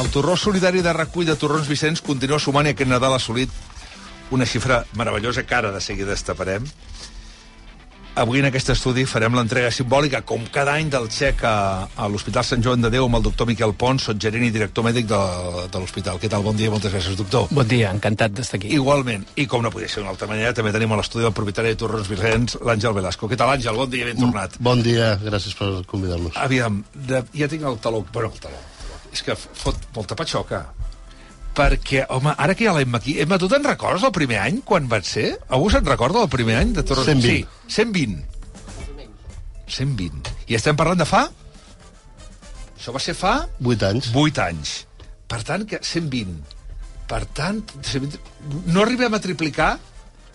el torró solidari de recull de torrons Vicenç continua sumant i aquest Nadal ha assolit una xifra meravellosa que ara de seguida destaparem. Avui en aquest estudi farem l'entrega simbòlica, com cada any, del xec a, a l'Hospital Sant Joan de Déu amb el doctor Miquel Pons, gerent i director mèdic de, de l'hospital. Què tal? Bon dia, moltes gràcies, doctor. Bon dia, encantat d'estar aquí. Igualment, i com no podia ser d'una altra manera, també tenim a l'estudi el propietari de Torrons Vicenç, l'Àngel Velasco. Què tal, Àngel? Bon dia, ben tornat. Bon dia, gràcies per convidar-nos. Aviam, de, ja tinc el taló... Bueno, el taló. És que fot molta patxoca. Perquè, home, ara que hi ha l'Emma aquí... Emma, tu te'n recordes el primer any, quan va ser? Algú se'n recorda del primer any de Torrons? 120. Sí, 120. 120. I estem parlant de fa... Això va ser fa 8 anys. 8 anys. Per tant, que 120. Per tant, 120... no arribem a triplicar,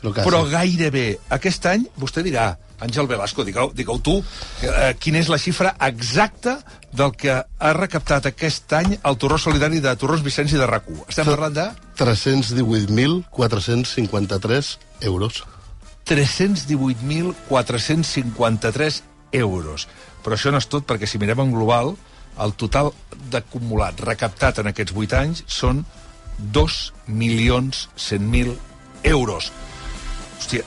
Però, gairebé. Aquest any, vostè dirà, Àngel Velasco, digueu, digueu tu, eh, quina és la xifra exacta del que ha recaptat aquest any el Torró Solidari de Torrons Vicenç i de rac Estem parlant de 318.453 euros. 318.453 euros. Però això no és tot, perquè si mirem en global, el total d'acumulat recaptat en aquests 8 anys són 2.100.000 euros. Hòstia,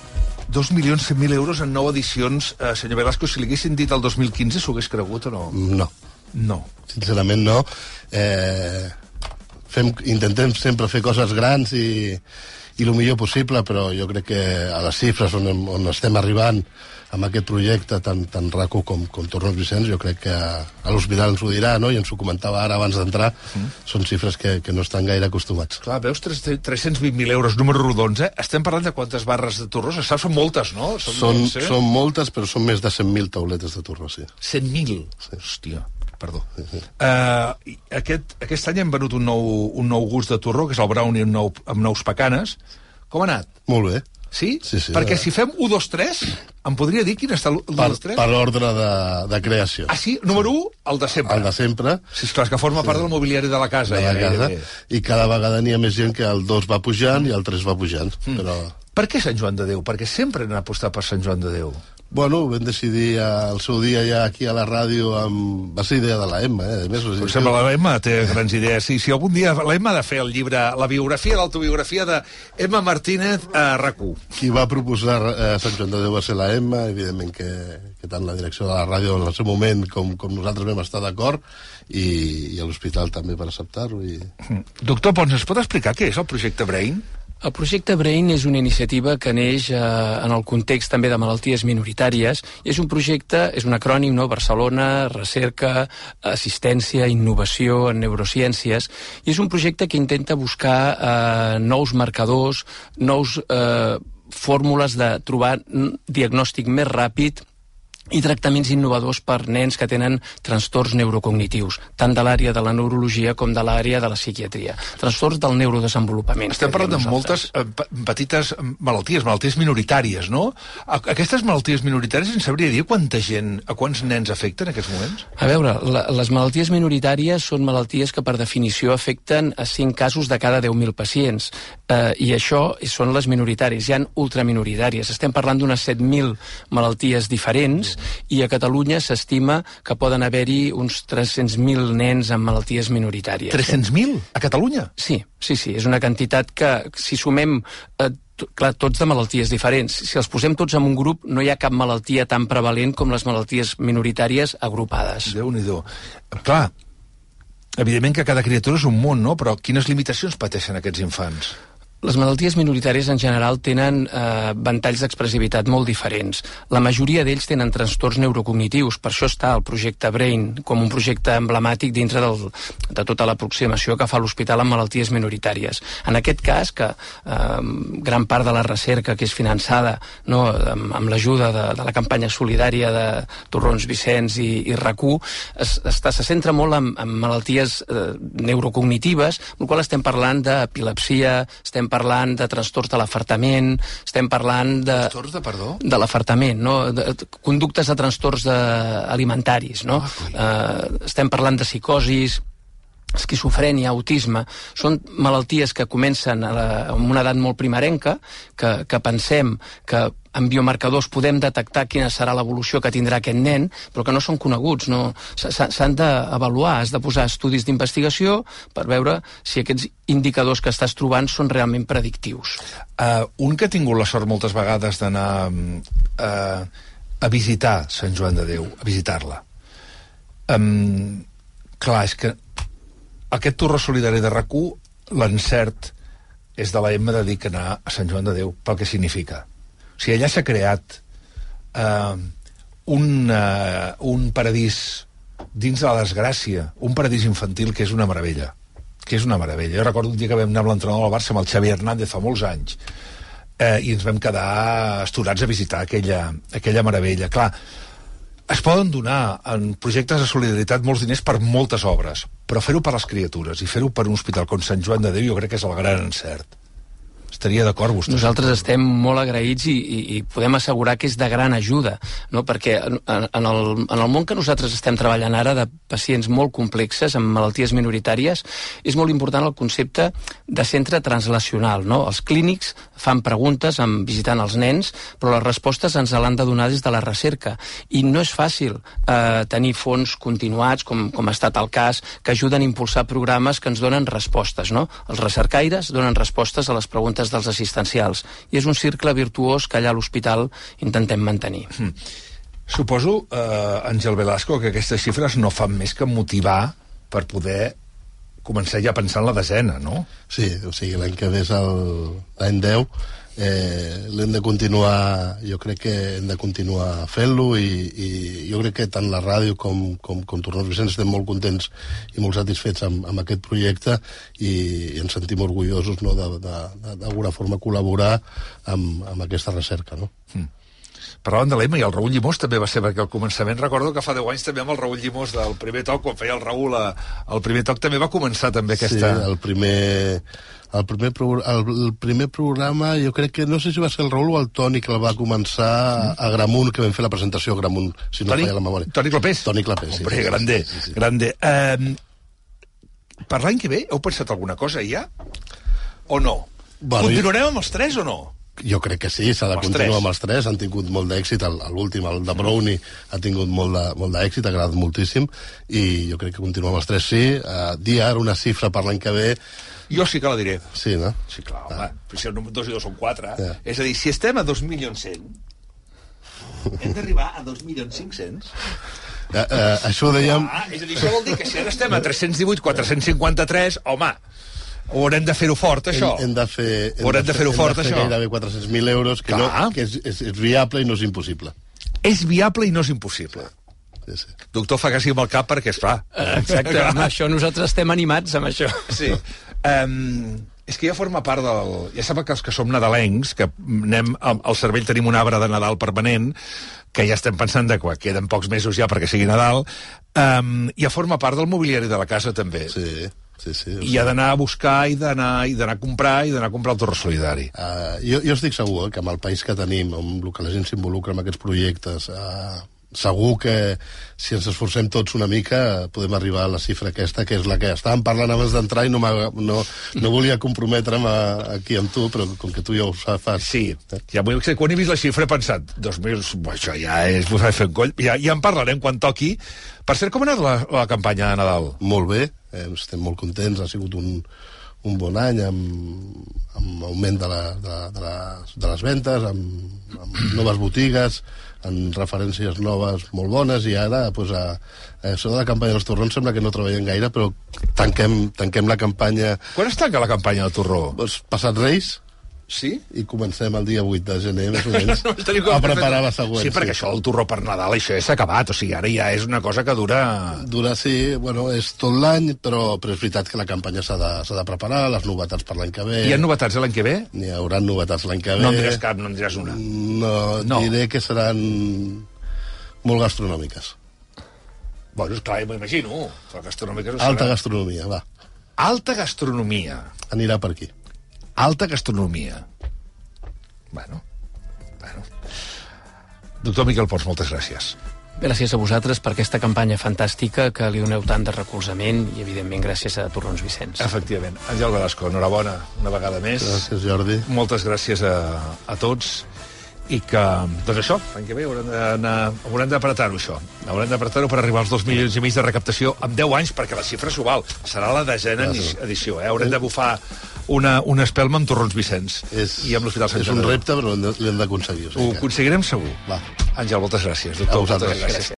2.100.000 euros en 9 edicions. Eh, senyor Velasco, si li haguessin dit el 2015, s'ho hagués cregut o no? No, No. sincerament no. Eh, fem, intentem sempre fer coses grans i, i el millor possible, però jo crec que a les xifres on, hem- on estem arribant amb aquest projecte tan, tan raco com, com Tornos Vicenç, jo crec que a, l'hospital ens ho dirà, no? i ens ho comentava ara abans d'entrar, mm. són xifres que, que no estan gaire acostumats. Clar, veus, 3 320.000 euros, números rodons, eh? Estem parlant de quantes barres de torrons? Saps, són moltes, no? Són, no sé. són moltes, però són més de 100.000 tauletes de torno, sí. 100.000. Sí. Hòstia, perdó. Uh, aquest, aquest any hem venut un nou, un nou gust de torró, que és el brownie amb, nou, amb nous pecanes. Com ha anat? Molt bé. Sí? Sí, sí, Perquè eh. si fem 1, 2, 3, em podria dir quin està l'1, Per, 2, 3? per ordre de, de creació. Ah, sí? Número 1, el de sempre. El de sempre, Sí, esclar, és que forma part del mobiliari de la casa. de la ja, casa, i cada vegada n'hi ha més gent que el 2 va pujant i el 3 va pujant. Mm. Però, Per què Sant Joan de Déu? Perquè sempre han apostat per Sant Joan de Déu. Bueno, vam decidir al seu dia ja aquí a la ràdio amb... Va ser idea de la Emma, eh? A més, Em sembla la Emma té grans idees. Sí, si algun dia la Emma ha de fer el llibre, la biografia, l'autobiografia de Emma Martínez a RAC1. Qui va proposar eh, Sant Joan de Déu va ser la Emma, evidentment que, que tant la direcció de la ràdio en el seu moment com, com nosaltres vam estar d'acord i, i a l'hospital també per acceptar-ho. I... Doctor Pons, ens pot explicar què és el projecte Brain? El projecte Brain és una iniciativa que neix eh, en el context també de malalties minoritàries és un projecte, és un acrònim, no? Barcelona, recerca, assistència, innovació en neurociències i és un projecte que intenta buscar eh, nous marcadors, nous eh, fórmules de trobar diagnòstic més ràpid i tractaments innovadors per nens que tenen trastorns neurocognitius, tant de l'àrea de la neurologia com de l'àrea de la psiquiatria. Trastorns del neurodesenvolupament. Estem parlant de moltes eh, pe- petites malalties, malalties minoritàries, no? Aquestes malalties minoritàries ens sabria dir quanta gent, a quants nens afecten en aquests moments? A veure, la, les malalties minoritàries són malalties que per definició afecten a 5 casos de cada 10.000 pacients eh, i això són les minoritàries. Hi han ultraminoritàries. Estem parlant d'unes 7.000 malalties diferents i a Catalunya s'estima que poden haver-hi uns 300.000 nens amb malalties minoritàries. 300.000 a Catalunya? Sí, sí, sí, és una quantitat que, si sumem eh, clar, tots de malalties diferents. Si els posem tots en un grup, no hi ha cap malaltia tan prevalent com les malalties minoritàries agrupades. déu nhi Clar, evidentment que cada criatura és un món, no? Però quines limitacions pateixen aquests infants? Les malalties minoritàries en general tenen eh, ventalls d'expressivitat molt diferents. La majoria d'ells tenen trastorns neurocognitius, per això està el projecte Brain com un projecte emblemàtic dintre del, de tota l'aproximació que fa l'hospital amb malalties minoritàries. En aquest cas, que eh, gran part de la recerca que és finançada no, amb, amb l'ajuda de, de la campanya solidària de Torrons Vicenç i, i RAC1, es, està, se centra molt en, en malalties eh, neurocognitives, amb la qual estem parlant d'epilepsia, estem parlant de trastorns de l'afartament, estem parlant de... Trastorns de perdó? De l'afartament, no? De, de, conductes de trastorns de, alimentaris, no? Ah, eh, estem parlant de psicosis, esquizofrènia, autisme, són malalties que comencen a la, amb una edat molt primerenca, que, que pensem que amb biomarcadors podem detectar quina serà l'evolució que tindrà aquest nen, però que no són coneguts, no s'han d'avaluar, has de posar estudis d'investigació per veure si aquests indicadors que estàs trobant són realment predictius. Uh, un que ha tingut la sort moltes vegades d'anar uh, a visitar Sant Joan de Déu, a visitar-la. Um, clar, és que aquest torre solidari de rac l'encert és de la Emma de dir que anar a Sant Joan de Déu pel que significa. O sigui, allà s'ha creat eh, un, eh, un paradís dins de la desgràcia, un paradís infantil que és una meravella que és una meravella. Jo recordo un dia que vam anar amb l'entrenador del Barça, amb el Xavi Hernández, fa molts anys, eh, i ens vam quedar esturats a visitar aquella, aquella meravella. Clar, es poden donar en projectes de solidaritat molts diners per moltes obres, però fer-ho per les criatures i fer-ho per un hospital com Sant Joan de Déu jo crec que és el gran encert. Estaria d'acord vostè? Nosaltres estem molt agraïts i, i, i podem assegurar que és de gran ajuda, no? perquè en, en, el, en el món que nosaltres estem treballant ara de pacients molt complexes, amb malalties minoritàries, és molt important el concepte de centre translacional. No? Els clínics fan preguntes amb, visitant els nens, però les respostes ens l'han de donar des de la recerca. I no és fàcil eh, tenir fons continuats, com, com ha estat el cas, que ajuden a impulsar programes que ens donen respostes. No? Els recercaires donen respostes a les preguntes des dels assistencials. I és un cercle virtuós que allà a l'hospital intentem mantenir. Mm. Suposo, eh, Àngel Velasco, que aquestes xifres no fan més que motivar per poder començar ja a pensar en la desena, no? Sí, o sigui, l'any que ve és l'any 10 eh, l'hem de continuar, jo crec que hem de continuar fent-lo i, i jo crec que tant la ràdio com, com, com Tornós Vicenç estem molt contents i molt satisfets amb, amb aquest projecte i, i ens sentim orgullosos no, d'alguna forma col·laborar amb, amb aquesta recerca. No? Mm. Parlàvem de l'Emma i el Raül Llimós també va ser perquè al començament recordo que fa 10 anys també amb el Raül Llimós del primer toc, quan feia el Raül a, el primer toc també va començar també aquesta... Sí, el primer, el primer, el, el primer programa jo crec que no sé si va ser el Raül o el Toni que el va començar a Gramunt que vam fer la presentació a Gramunt si no Toni, feia la memòria Toni Clopés? Toni Hombre, sí, grande, sí, sí. grande um, per l'any que ve heu pensat alguna cosa ja? o no? Bueno, Continuarem amb els tres o no? Jo crec que sí, s'ha de continuar amb els tres, han tingut molt d'èxit, l'últim, el de Brownie, ha tingut molt d'èxit, ha agradat moltíssim, i jo crec que continuar amb els tres sí. Uh, dir ara una xifra per l'any que ve... Jo sí que la diré. Sí, no? Sí, clar, home, ah. si el número 2 i 2 són 4. Yeah. És a dir, si estem a 2 milions 100, hem d'arribar a 2 milions 500. Uh, uh, això ho dèiem... Ah, és a dir, això vol dir que si ara estem a 318, 453, home, o haurem de fer-ho fort, això? Hem, hem de fer... Hem haurem de, fer-ho fer fort, això? gairebé 400.000 euros, que, no, que és, és, és viable i no és impossible. És viable i no és impossible. Sí, sí. Doctor, fa que sí amb el cap perquè, esclar... Exacte, amb això nosaltres estem animats amb això. Sí. Um, és que ja forma part del... Ja sap que els que som nadalencs, que anem al cervell tenim un arbre de Nadal permanent, que ja estem pensant de que queden pocs mesos ja perquè sigui Nadal, um, ja forma part del mobiliari de la casa també. Sí. Sí, sí, I ha d'anar a buscar i d'anar i d'anar a comprar i d'anar a comprar el torre solidari. Uh, jo, jo estic segur eh, que amb el país que tenim, amb el que la gent s'involucra en aquests projectes, uh, segur que si ens esforcem tots una mica podem arribar a la xifra aquesta, que és la que estàvem parlant abans d'entrar i no, no, no volia comprometre'm a, aquí amb tu, però com que tu ja ho fas... Sí, ja vull, quan he vist la xifra he pensat, 2.000, això ja és posar fer coll, ja, ja en parlarem quan toqui. Per cert, com ha anat la, la campanya de Nadal? Molt bé, eh, estem molt contents, ha sigut un, un bon any amb, amb augment de, la, de, de, les, de les ventes, amb, amb noves botigues, amb referències noves molt bones, i ara, pues, a, a això de la campanya dels torrons sembla que no treballem gaire, però tanquem, tanquem la campanya... Quan es tanca la campanya del torró? Pues, passat Reis, Sí? I comencem el dia 8 de gener, més o menys, no, a preparar la següent. Sí, perquè sí. això del torró per Nadal, això s'ha acabat, o sigui, ara ja és una cosa que dura... Dura, sí, bueno, és tot l'any, però, però és veritat que la campanya s'ha de, de preparar, les novetats per l'any que ve... Hi ha novetats l'any que ve? N'hi haurà novetats l'any que ve. No en diràs cap, no en diràs una. No, no. diré que seran molt gastronòmiques. Bueno, és clar, m'ho imagino. Gastronòmiques Alta serà... gastronomia, va. Alta gastronomia. Anirà per aquí alta gastronomia. Bueno, bueno. Doctor Miquel Pons, moltes gràcies. Gràcies a vosaltres per aquesta campanya fantàstica que li doneu tant de recolzament i, evidentment, gràcies a Torrons Vicenç. Efectivament. Àngel Velasco, enhorabona una vegada més. Gràcies, Jordi. Moltes gràcies a, a tots i que, doncs això, l'any que ve haurem d'anar- haurem d'apretar-ho, això. Haurem d'apretar-ho per arribar als 2 milions i mig de recaptació en 10 anys, perquè la xifra s'ho val. Serà la desena edició, eh? Haurem de bufar una, una espelma amb Torrons Vicenç És, i amb l'Hospital Sant és un repte, però l'hem d'aconseguir. O Ho que... aconseguirem segur. Va. Àngel, moltes gràcies. A Doctor, vosaltres. moltes gràcies.